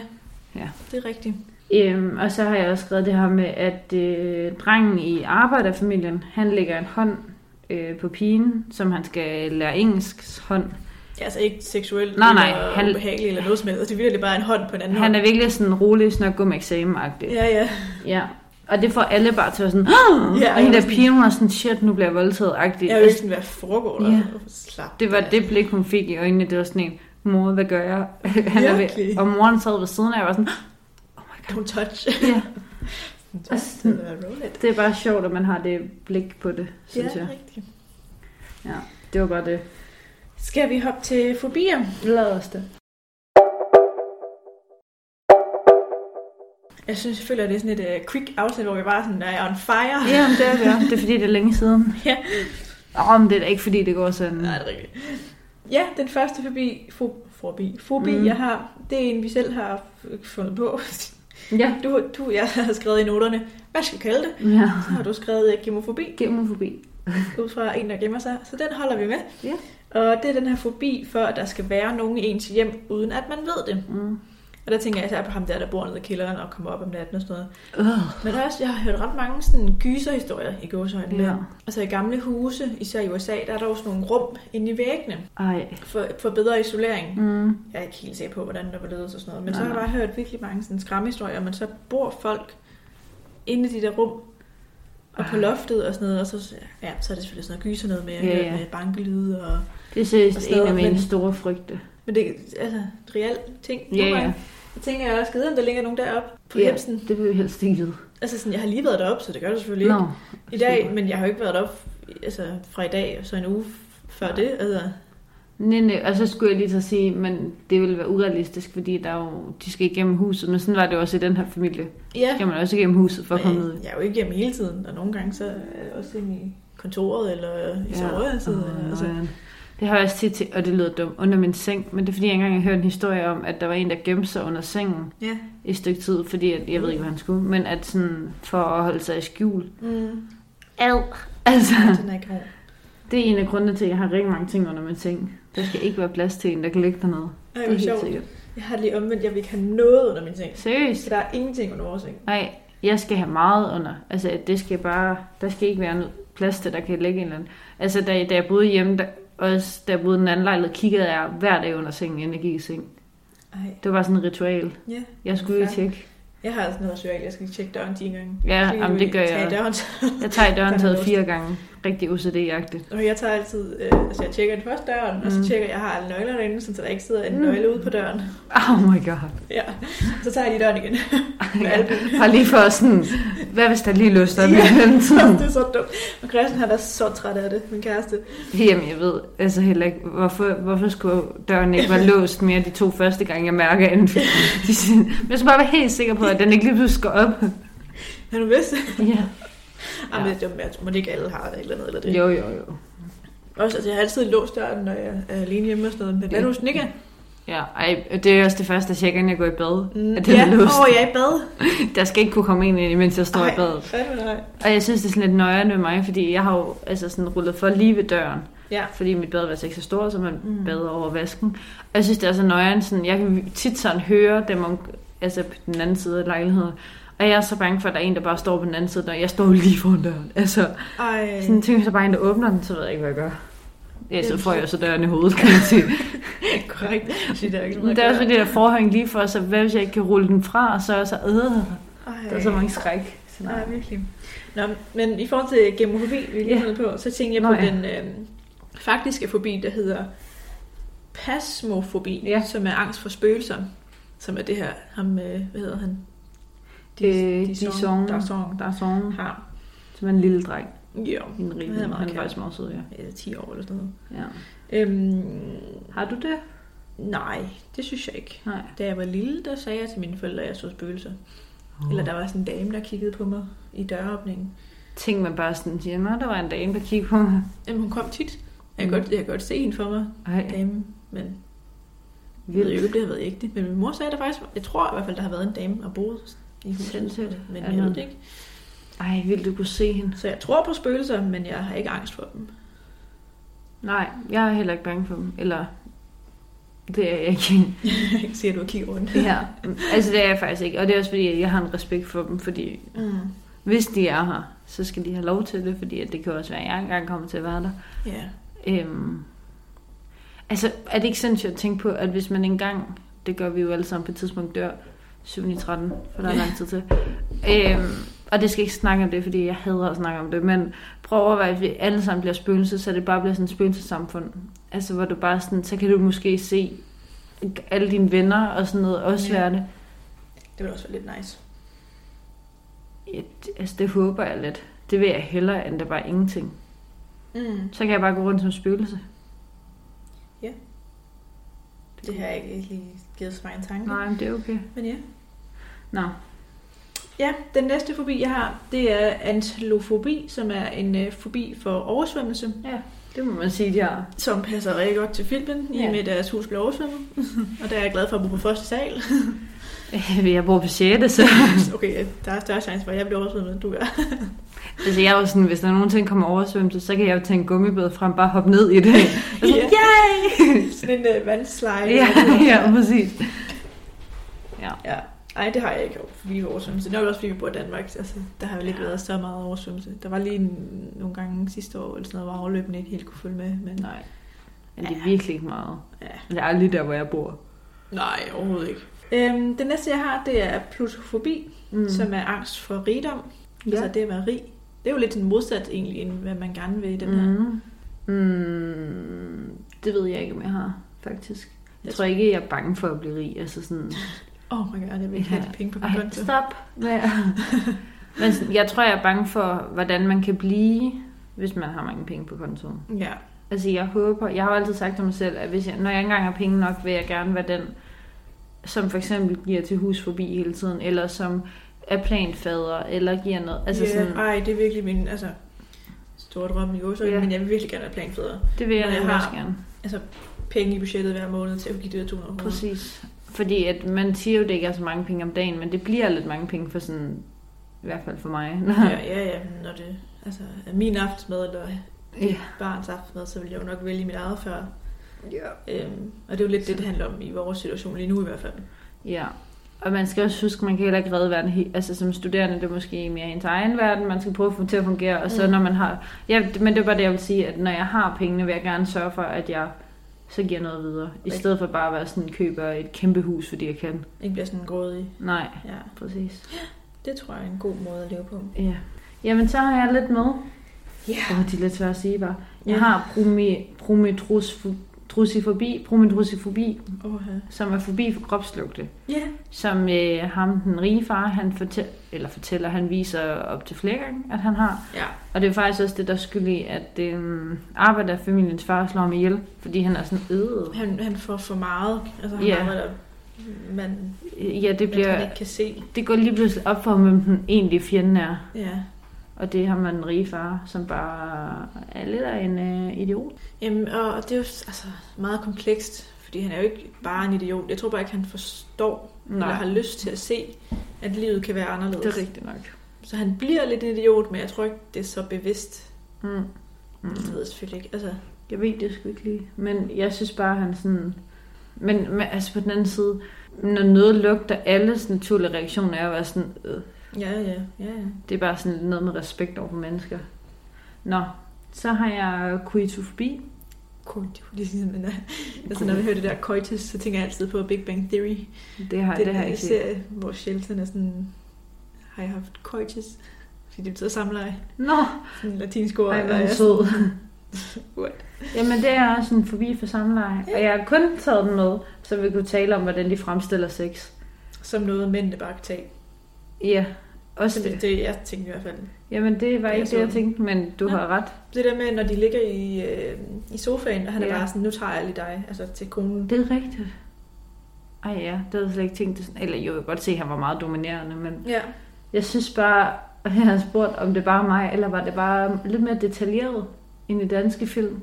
Ja. det er rigtigt. Øhm, og så har jeg også skrevet det her med, at øh, drengen i arbejderfamilien, han lægger en hånd øh, på pigen, som han skal lære engelsk hånd. Ja, altså ikke seksuelt Nej, nej, eller han- ubehageligt eller noget som helst. Det er virkelig bare en hånd på en anden Han hånd. er virkelig sådan rolig, sådan med eksamen -agtig. Ja, ja. ja. Og det får alle bare til at være sådan, Ja, og hende der pigen var sådan, shit, nu bliver jeg voldtaget -agtig. Jeg er jo ikke sådan, hvad foregår der? Ja. Slap Det var af. det blik, hun fik i øjnene. Det var sådan en, mor, hvad gør jeg? Han er ved, og moren sad ved siden af, og var sådan, oh my god. Don't touch. Ja, Just det er bare sjovt, at man har det blik på det, synes ja, jeg. rigtigt. Ja, det var bare det. Skal vi hoppe til fobier? Lad os det. Jeg synes selvfølgelig, at det er sådan et uh, quick afsnit, hvor vi bare sådan er on fire. Ja, men det er det. Det er fordi, det er længe siden. Ja. Åh, men det er da ikke fordi, det går sådan. Nej, det er rigtigt. Ja, den første fobi, fo, fobi, fobi Mm. jeg har, det er en, vi selv har fundet på. Ja. Du, du jeg har skrevet i noterne, hvad skal vi kalde det? Ja. Så har du skrevet uh, gemofobi. Gemofobi. ud fra en, der gemmer sig. Så den holder vi med. Ja. Og det er den her fobi for, at der skal være nogen i ens hjem, uden at man ved det. Mm. Og der tænker jeg især på ham der, der bor nede i kælderen og kommer op om natten og sådan noget. Uh. Men også, jeg har hørt ret mange sådan gyserhistorier i gåsøjne. Ja. Altså i gamle huse, især i USA, der er der jo sådan nogle rum inde i væggene Ej. for, for bedre isolering. Mm. Jeg er ikke helt sikker på, hvordan der var ledet og sådan noget. Men Nej, så har jeg bare hørt virkelig mange sådan skræmmehistorier, men så bor folk inde i de der rum og på loftet og sådan noget, og så, ja, så er det selvfølgelig sådan noget gyser noget med, Ja, ja, ja. ja. med bankelyde og Det er seriøst en af mine men- store frygte. Men det er altså et reelt ting. Ja, ja. Jeg tænker jeg også, om der ligger nogen deroppe på Ja, Hemsen. det vil vi helst ikke vide. Altså sådan, jeg har lige været deroppe, så det gør det selvfølgelig ikke Nå. i dag, super. men jeg har jo ikke været deroppe altså, fra i dag, og så en uge før Nej. det. Altså, Nej, nej, og så skulle jeg lige at sige, men det ville være urealistisk, fordi der er jo, de skal igennem huset, men sådan var det jo også i den her familie. ja, Skal man også igennem huset for at komme ud. jeg er jo ikke hjemme hele tiden, og nogle gange så er jeg også inde i kontoret, eller i ja. soveværelset. Åh, altså. ja. Det har jeg også tit til, og det lyder dumt, under min seng, men det er fordi, jeg engang har hørt en historie om, at der var en, der gemte sig under sengen Ja. i et stykke tid, fordi at, jeg ved ikke, hvad han skulle, men at sådan, for at holde sig i skjul. Mm. Ad. Altså, Den er ikke god. det er en af grundene til, at jeg har rigtig mange ting under min seng. Der skal ikke være plads til en, der kan ligge dernede. Ej, Det er helt sjovt. sikkert. Jeg har lige omvendt, jeg vil ikke have noget under min seng. Seriøst? Der er ingenting under vores seng. Nej, jeg skal have meget under. Altså, det skal bare, der skal ikke være noget plads til, der kan ligge en eller anden. Altså, da, da jeg boede hjemme, der, også da jeg boede den anden lejlighed, kiggede jeg hver dag under sengen, inden jeg gik i seng. Ej, Det var sådan et ritual. ja. Jeg skulle lige tjekke. Jeg har sådan noget ritual, jeg skal tjekke døren 10 gange. Ja, jamen, det gør jeg. Døren. Jeg tager i døren taget fire gange. Rigtig OCD-agtigt. Og jeg tager altid, øh, altså jeg tjekker den første døren, mm. og så Mm. tjekker jeg, jeg har alle nøgler derinde, så der ikke sidder en Mm. nøgle ude på døren. Oh my god. Ja, så tager jeg lige døren igen. Albuen. Bare lige for sådan, hvad hvis der lige låst op Ja. det er så dumt. Og Christian han er så træt af det, min kæreste. Jamen, jeg ved altså heller ikke, hvorfor, hvorfor skulle døren ikke være låst mere de to første gange, jeg mærker den? Men jeg skal bare være helt sikker på, at den ikke lige pludselig går op. Har du vidst det? Ja. Jamen, det dumt, at må ikke alle har det eller noget eller det. Jo, jo, jo. Også, altså, jeg har altid låst døren, når jeg er alene hjemme og sådan noget. Men hvad nu, hvis den ikke er? Ja, ej, det er også det første, jeg tjekker, inden jeg går i bad. Mm, At den ja, er låst. åh, jeg er i bad. Der skal ikke kunne komme ind, mens jeg står i badet. fandme. Og jeg synes, det er sådan lidt nøjere med mig, fordi jeg har jo altså sådan rullet for lige ved døren. Ja. Fordi mit badeværelse er ikke så stort, så man Mm. mm. bader over vasken. Og jeg synes, det er så nøjere, sådan, jeg kan tit sådan høre dem om, altså på den anden side af lejligheden. Og jeg er så bange for, at der er en, der bare står på den anden side, og jeg står jo lige foran døren. Altså, Ej. sådan tænker jeg så bare en, der åbner den, så ved jeg ikke, hvad jeg gør. Ja, så får jeg så døren i hovedet, kan man sige. Korrekt. Der er ikke der er også det der forhæng lige for, så hvad hvis jeg ikke kan rulle den fra, og så er så, øh, der er så mange skræk. Nej, virkelig. Nå, men i forhold til gemofobi, vi lige yeah. på, så tænkte jeg Nå på ja. den øh, faktiske fobi, der hedder pasmofobi, Ja. som er angst for spøgelser. Som er det her, ham, øh, hvad hedder han? Øh, Dison. Dison Der er sådan, har. som er en lille dreng. Ja, En Han rig, meget han er faktisk meget sød, ja. øh, 10 år eller sådan noget. ja. Øhm, Har du det? nej, det synes jeg ikke. Nej. Da jeg var lille, der sagde jeg til mine forældre, at jeg så spøgelser. Eller der var sådan en dame, der kiggede på mig i døråbningen. Tænk man bare sådan nå, der var en dame, der kiggede på mig. Jamen, hun kom tit. Jeg kan, Mm. godt, jeg kan godt se hende for mig, Ej, dame, men Jeg ved jo vildt. ikke, det har været ægte, men min mor sagde der faktisk, jeg tror i hvert fald, der har været en dame og boet i huset, Sindssygt. men Ja, jeg ved det ikke. Ej, vildt, du kunne se hende. Så jeg tror på spøgelser, men jeg har ikke angst for dem. Nej, jeg er heller ikke bange for dem. Eller, det er jeg ikke. jeg kan se, at du kigger rundt. ja, altså det er jeg faktisk ikke. Og det er også fordi, jeg har en respekt for dem, fordi Mm. hvis de er her, så skal de have lov til det, fordi det kan også være, at jeg engang kommer til at være der. Ja. Øhm, altså, er det ikke sindssygt at tænke på, at hvis man engang, det gør vi jo alle sammen på et tidspunkt, dør 7 i 13, for der er lang tid til. Øhm, og det skal ikke snakke om det, fordi jeg hader at snakke om det, men prøv at overveje, at vi alle sammen bliver spøgelser, så det bare bliver sådan et spøgelsesamfund. Altså, hvor du bare sådan, så kan du måske se alle dine venner og sådan noget også Ja. være det. Det vil også være lidt nice. Ja, det- altså, det håber jeg lidt. Det vil jeg hellere, end det bare ingenting. Mm. Så kan jeg bare gå rundt som spøgelse. Det har jeg ikke lige givet så mange tanker. Nej, men det er okay. Men ja. Nå, Ja, den næste fobi, jeg har, det er antelofobi, som er en øh, fobi for oversvømmelse, ja, det må man sige, de har. som passer rigtig godt til filmen, i Ja. og med at deres hus blev oversvømmet. og der er jeg glad for at bo på første sal. Jeg bor på 6. Så okay, der er større chance for, at jeg bliver oversvømmet, end du gør. altså, jeg er jo sådan, hvis der nogensinde kommer oversvømmelse, så kan jeg jo tage en gummibåd frem, bare hoppe ned i det. Og så, Ja. yay! Sådan en uh, vandslide. ja, ja, præcis. ja. Ej, det har jeg ikke fordi oversvømmelse. Det er også, fordi vi bor i Danmark. Altså, der har jo ikke været så meget oversvømmelse. Der var lige en, nogle gange sidste år, eller sådan noget, hvor afløbene ikke helt kunne følge med. Men Nej, men det er virkelig ikke meget. ja. Det er aldrig der, hvor jeg bor. Nej, overhovedet ikke. Øhm, det næste, jeg har, det er plutofobi, Mm. mm. som er angst for rigdom. Ja. Altså det at være rig. Det er jo lidt sådan modsat egentlig, end hvad man gerne vil i den her. Mm. Mm. Det ved jeg ikke, om jeg har, faktisk. Jeg Jeg tror ikke, jeg er bange for at blive rig. Altså sådan, Åh oh my god, jeg vil ikke have de penge på min konto. stop. Med. Men jeg tror, jeg er bange for, hvordan man kan blive, hvis man har mange penge på kontoen. Ja, Altså, jeg håber, jeg har jo altid sagt til mig selv, at hvis jeg, når jeg engang har penge nok, vil jeg gerne være den, som for eksempel giver til hus forbi hele tiden, eller som er planfader, eller giver noget. Altså yeah. sådan, Ej, det er virkelig min altså, store drøm i Ja. yeah. men jeg vil virkelig gerne være planfædre. det vil jeg, jeg har- også gerne. Altså penge i budgettet hver måned til at give det der 200 kroner. Præcis. Fordi at man siger jo, det ikke er så mange penge om dagen, men det bliver lidt mange penge for sådan, i hvert fald for mig. Ja, ja, ja, når det altså, er min aftensmad, eller ja. barns aftensmad, så vil jeg jo nok vælge mit eget før. Ja. Øhm, og det er jo lidt det, det handler om i vores situation lige nu i hvert fald. Ja, og man skal også huske, at man kan heller ikke redde verden helt. Altså som studerende, det er måske mere ens egen verden, man skal prøve at få til at fungere. Og så Mm. når man har... Ja, men det er bare det, jeg vil sige, at når jeg har pengene, vil jeg gerne sørge for, at jeg så giver noget videre. I stedet for bare at være sådan, køber et kæmpe hus, fordi jeg kan. Ikke bliver sådan grådig. Nej, Ja, præcis. det tror jeg er en god måde at leve på. Ja. Jamen, så har jeg lidt med. Ja. Åh, de er lidt svære at sige bare. Jeg Ja. har promi, prometrosifobi, prometrosifobi, Oha. som er fobi for kropslugte. Ja. som øh, ham, den rige far, han fortæller, eller fortæller, han viser op til flere gange, at han har. Ja. Og det er faktisk også det, der skyld i, at øh, arbejderfamiliens far slår ham ihjel, fordi han er sådan, øh. Han, han får for meget. Altså, han Ja. arbejder, man, Ja, det man bliver, ikke kan se. det går lige pludselig op for ham, hvem den egentlige fjende er. Ja. Og det er ham, den rige far, som bare er lidt af en øh, idiot. Jamen, og det er jo altså, meget komplekst, fordi han er jo ikke bare en idiot. Jeg tror bare ikke, han forstår, Nej. eller har lyst til at se, at livet kan være anderledes. det er rigtigt nok. Så han bliver lidt en idiot, men jeg tror ikke, det er så bevidst. Mm. Mm. Det ved jeg selvfølgelig ikke. Altså, Jeg ved det sgu ikke lige. Men jeg synes bare, han sådan... Men, men altså på den anden side, når noget lugter, alles naturlige reaktion er at være sådan... Øh. Ja, ja, ja, ja. Det er bare sådan noget med respekt over for mennesker. Nå, så har jeg Coito, det er sådan, men, altså, når vi hører det der coitus, så tænker jeg altid på Big Bang Theory. Det har, det, det har jeg ikke serie, hvor Sheldon er sådan, har jeg haft coitus? Fordi det betyder samleje. Nå, Sådan en latinsk ord. ej, hvor er sød. What? Jamen, det er også en forbi for samleje. Og jeg har kun taget den med, så vi kunne tale om, hvordan de fremstiller sex. Som noget mændene bare kan tage. Ja, også Det, det. det jeg tænkte i hvert fald. Jamen, det var Det er ikke det, jeg tænkte, men du Nå. har ret. Det der med, når de ligger i, øh, i sofaen, og han er Ja. bare sådan, nu tager jeg lige dig, altså til konen. Det er rigtigt. Ej ja, det havde jeg slet ikke tænkt. Det sådan. Eller jo, jeg kan godt se, at han var meget dominerende, men Ja, jeg synes bare, at jeg har spurgt, om det bare er mig, eller var det bare lidt mere detaljeret end i danske film.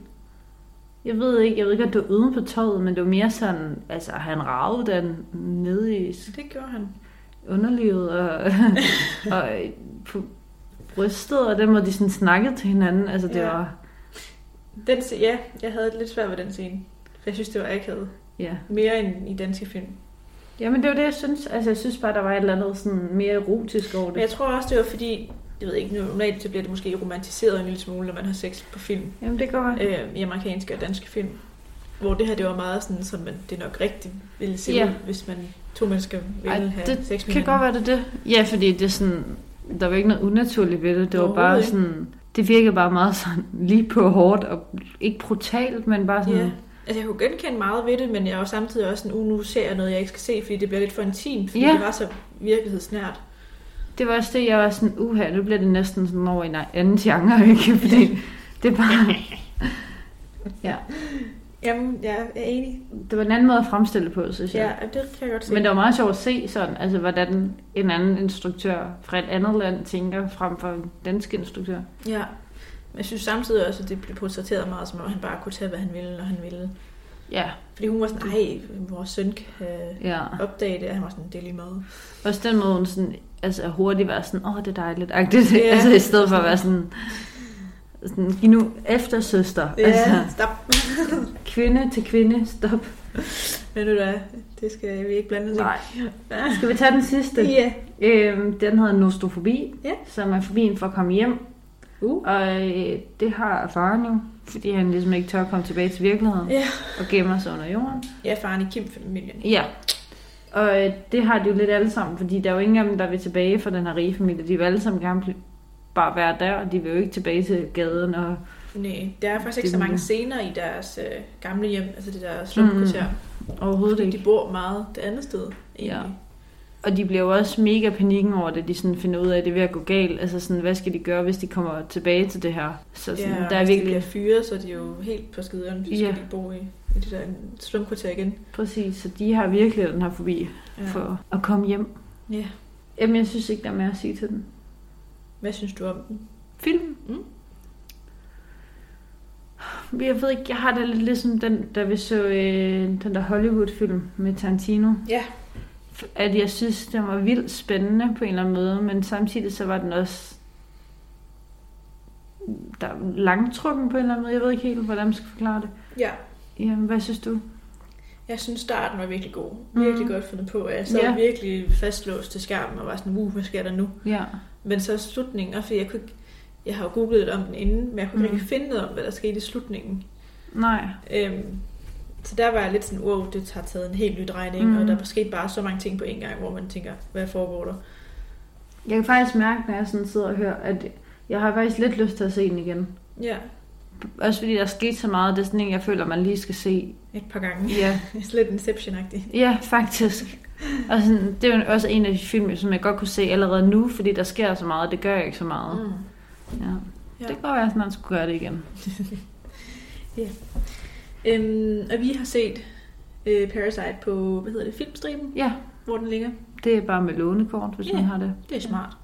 Jeg ved ikke, jeg ved ikke, at du er ude på tøjet, men det var mere sådan, altså han ragede den nede i det gjorde han. Underlivet og, og på brystet, og den måde, de sådan snakkede til hinanden. Altså det Ja. var, Den, ja, jeg havde lidt svært ved den scene. For jeg synes, det var akavet. ja. Mere end i danske film. Jamen det var det, jeg synes. Altså jeg synes bare, der var et eller andet sådan mere erotisk over Men det. jeg tror også, det var fordi, jeg ved ikke, normalt så bliver det måske romantiseret en lille smule, når man har sex på film. Jamen det går. Øh, I amerikanske og danske film. Hvor det her, det var meget sådan, som man, det nok rigtigt ville se Ja. ud, hvis man to mennesker ville Ej, have det sex med kan godt være det det. Ja, fordi det er sådan, der var ikke noget unaturligt ved det. Det var bare ikke. sådan, det virkede bare meget sådan lige på hårdt og ikke brutalt, men bare sådan, Ja. Altså, jeg kunne genkende meget ved det, men jeg var samtidig også sådan, uh, nu ser jeg noget, jeg ikke skal se, fordi det bliver lidt for intimt, fordi Ja. det var så virkelighedsnært. det var også det, jeg var sådan, uha, nu bliver det næsten sådan over i en anden genre, ikke? Fordi det er bare, ja, Jamen, jeg er enig. det var en anden måde at fremstille det på, synes jeg. Ja, det kan jeg godt se. Men det var meget sjovt at se sådan, altså hvordan en anden instruktør fra et andet land tænker frem for en dansk instruktør. Ja. Men jeg synes samtidig også, at det blev portrætteret meget, som om han bare kunne tage, hvad han ville, når han ville. Ja, Fordi hun var sådan, ej, vores søn kan ja. opdage det, han var sådan, det er lige meget. Også den måde, hun sådan, altså hurtigt var sådan, åh, oh, det er dejligt, agtigt. Ja. Altså i stedet for at være sådan, sådan giv nu efter søster. Ja, Altså, stop. Kvinde til kvinde, stop. Men du da, det skal vi ikke blande os i. Nej. Skal vi tage den sidste? Ja. Øhm, den hedder Nostrofobi, Ja. som er fobien for at komme hjem. Uh. Og øh, det har faren jo, fordi han ligesom ikke tør at komme tilbage til virkeligheden Ja. og gemmer sig under jorden. Ja, faren i Kim-familien. Ja. Og øh, det har de jo lidt alle sammen, fordi der er jo ingen af dem, der vil tilbage fra den her rige familie. De vil alle sammen gerne bare være der, og de vil jo ikke tilbage til gaden. Og... Nej, der er faktisk ikke så mange scener i deres øh, gamle hjem, altså det der slumkvarter. Overhovedet Fordi ikke. de bor meget det andet sted. Egentlig. Ja. Og de bliver jo også mega panikken over det, de sådan finder ud af, at det er ved at gå galt. Altså sådan, hvad skal de gøre, hvis de kommer tilbage til det her? Så sådan, Ja, der er hvis de virkelig... bliver fyret, så er de jo helt på skideren, hvis Ja. de bo i, i det der slumkvarter igen. Præcis, så de har virkelig den her forbi Ja. for at komme hjem. ja. Jamen, jeg synes ikke, der er mere at sige til den. Hvad synes du om den? Film? Mm. Jeg ved ikke, jeg har det lidt ligesom den, da vi så øh, den der Hollywood-film med Tarantino. Ja. At jeg synes, den var vildt spændende på en eller anden måde, men samtidig så var den også der er langtrukken på en eller anden måde. Jeg ved ikke helt, hvordan man skal forklare det. Ja. Jamen, hvad synes du? Jeg synes, starten var virkelig god. Mm. Virkelig godt fundet på. Jeg sad Ja. virkelig fastlåst til skærmen og var sådan, uh, hvad sker der nu? Ja. Men så slutningen, og fordi jeg kunne ikke, jeg har jo googlet lidt om den inden, men jeg kunne Mm. mm. ikke finde noget om, hvad der skete i slutningen. Nej. Øhm, så der var jeg lidt sådan, wow, det har taget en helt ny drejning, Mm. mm. og der er sket bare så mange ting på en gang, hvor man tænker, hvad foregår der? Jeg kan faktisk mærke, når jeg sådan sidder og hører, at jeg har faktisk lidt lyst til at se den igen. Ja, Også fordi der er sket så meget, det er sådan en, jeg føler, man lige skal se. et par gange. Ja, lidt Inception-agtigt. ja faktisk. Og sådan, det er jo også en af de film, som jeg godt kunne se allerede nu, fordi der sker så meget, og det gør jeg ikke så meget. Mm. Ja. Ja. Det kan godt være, at man skulle gøre det igen. Øhm, og vi har set øh, Parasite på, hvad hedder det, filmstriben, Ja, hvor den ligger. det er bare med lånekort, hvis Ja. man har det. Det er smart.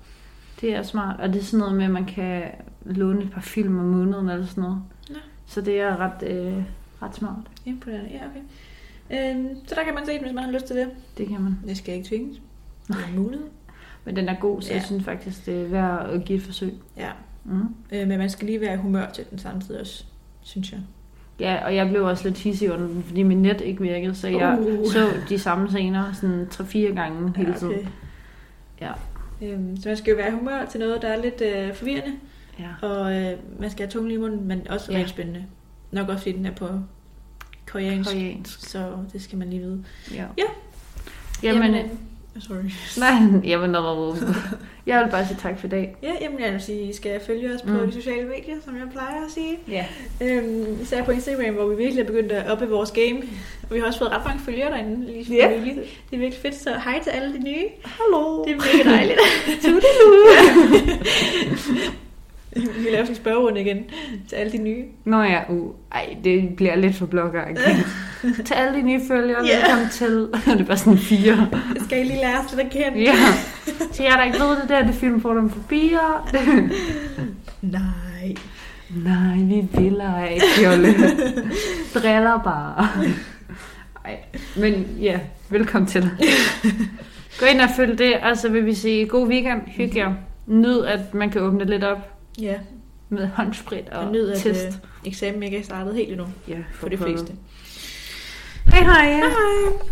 Det er smart, og det er sådan noget med, at man kan låne et par film om måneden eller sådan noget. Nå. Så det er ret, øh, ret smart. Imponerende, ja okay. Øhm, så der kan man se den, hvis man har lyst til det. Det kan man. Det skal ikke tvinges. Det er mulighed. Men den er god, så ja. Ja. jeg synes faktisk, det er værd at give et forsøg. Ja, Mm. øh, men man skal lige være i humør til den samtidig også, synes jeg. Ja, og jeg blev også lidt hissig under den, fordi min net ikke virkede, så jeg Uh. så de samme scener sådan 3-4 gange hele Ja, tiden. Ja. Øhm, så man skal jo være i humør til noget, der er lidt øh, forvirrende, Ja. og øh, man skal have tungen i munden, men også Ja. rigtig spændende. Nok også fordi den er på koreansk, Koreansk. så det skal man lige vide. Ja. Ja. Jamen, Jamen, jamen øh, Sorry. nej, jamen, jeg vil bare sige tak for i dag. Ja, jamen jeg vil sige, I skal følge os på Mm. de sociale medier, som jeg plejer at sige. Ja. Øhm, især på Instagram, hvor vi virkelig er begyndt at oppe vores game. Og vi har også fået ret mange følgere derinde lige for Ja. nylig. Det er virkelig fedt, så hej til alle de nye. Hallo. Det er mega dejligt. Toodaloo. vi laver sådan en spørgerunde igen til alle de nye. Nå ja, uh, ej, det bliver lidt for blogger. til alle de nye følgere, Ja. velkommen til. det er bare sådan fire. Skal I lige lære os lidt at kende. Ja. Så jeg der ikke ved det der, det film for dem forbi. Nej. Nej, vi vil ej, Fjolle. Driller bare. Ej, men ja, velkommen til. Gå ind og følg det, og så vil vi sige god weekend, hygge jer. Nyd, at man kan åbne lidt op Ja, med håndsprit og og nyd, at test. øh, eksamen ikke er startet helt endnu Ja, for de fleste. Hej hej. Hej.